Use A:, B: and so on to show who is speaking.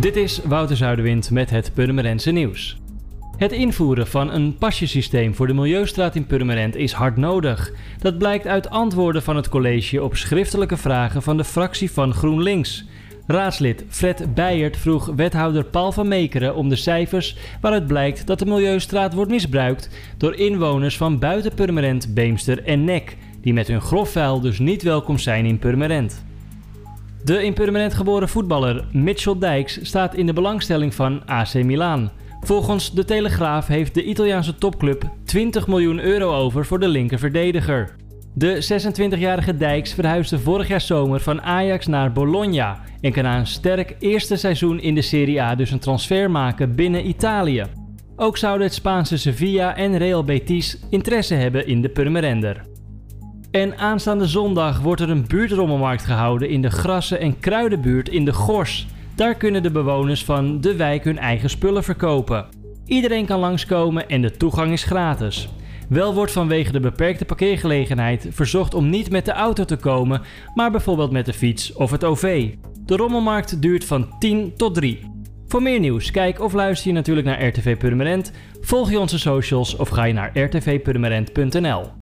A: Dit is Wouter Zuiderwind met het Purmerendse nieuws. Het invoeren van een pasjesysteem voor de Milieustraat in Purmerend is hard nodig. Dat blijkt uit antwoorden van het college op schriftelijke vragen van de fractie van GroenLinks. Raadslid Fred Beijert vroeg wethouder Paul van Meekeren om de cijfers waaruit blijkt dat de Milieustraat wordt misbruikt door inwoners van buiten Purmerend, Beemster en Nek, die met hun grof vuil dus niet welkom zijn in Purmerend. De in Purmerend geboren voetballer Mitchell Dijks staat in de belangstelling van AC Milan. Volgens de Telegraaf heeft de Italiaanse topclub 20 miljoen euro over voor de linker verdediger. De 26-jarige Dijks verhuisde vorig jaar zomer van Ajax naar Bologna en kan na een sterk eerste seizoen in de Serie A dus een transfer maken binnen Italië. Ook zouden het Spaanse Sevilla en Real Betis interesse hebben in de Purmerender. En aanstaande zondag wordt er een buurtrommelmarkt gehouden in de grassen- en kruidenbuurt in de Gors. Daar kunnen de bewoners van de wijk hun eigen spullen verkopen. Iedereen kan langskomen en de toegang is gratis. Wel wordt vanwege de beperkte parkeergelegenheid verzocht om niet met de auto te komen, maar bijvoorbeeld met de fiets of het OV. De rommelmarkt duurt van 10 tot 3. Voor meer nieuws, kijk of luister je natuurlijk naar RTV Purmerend, volg je onze socials of ga je naar rtvpurmerend.nl.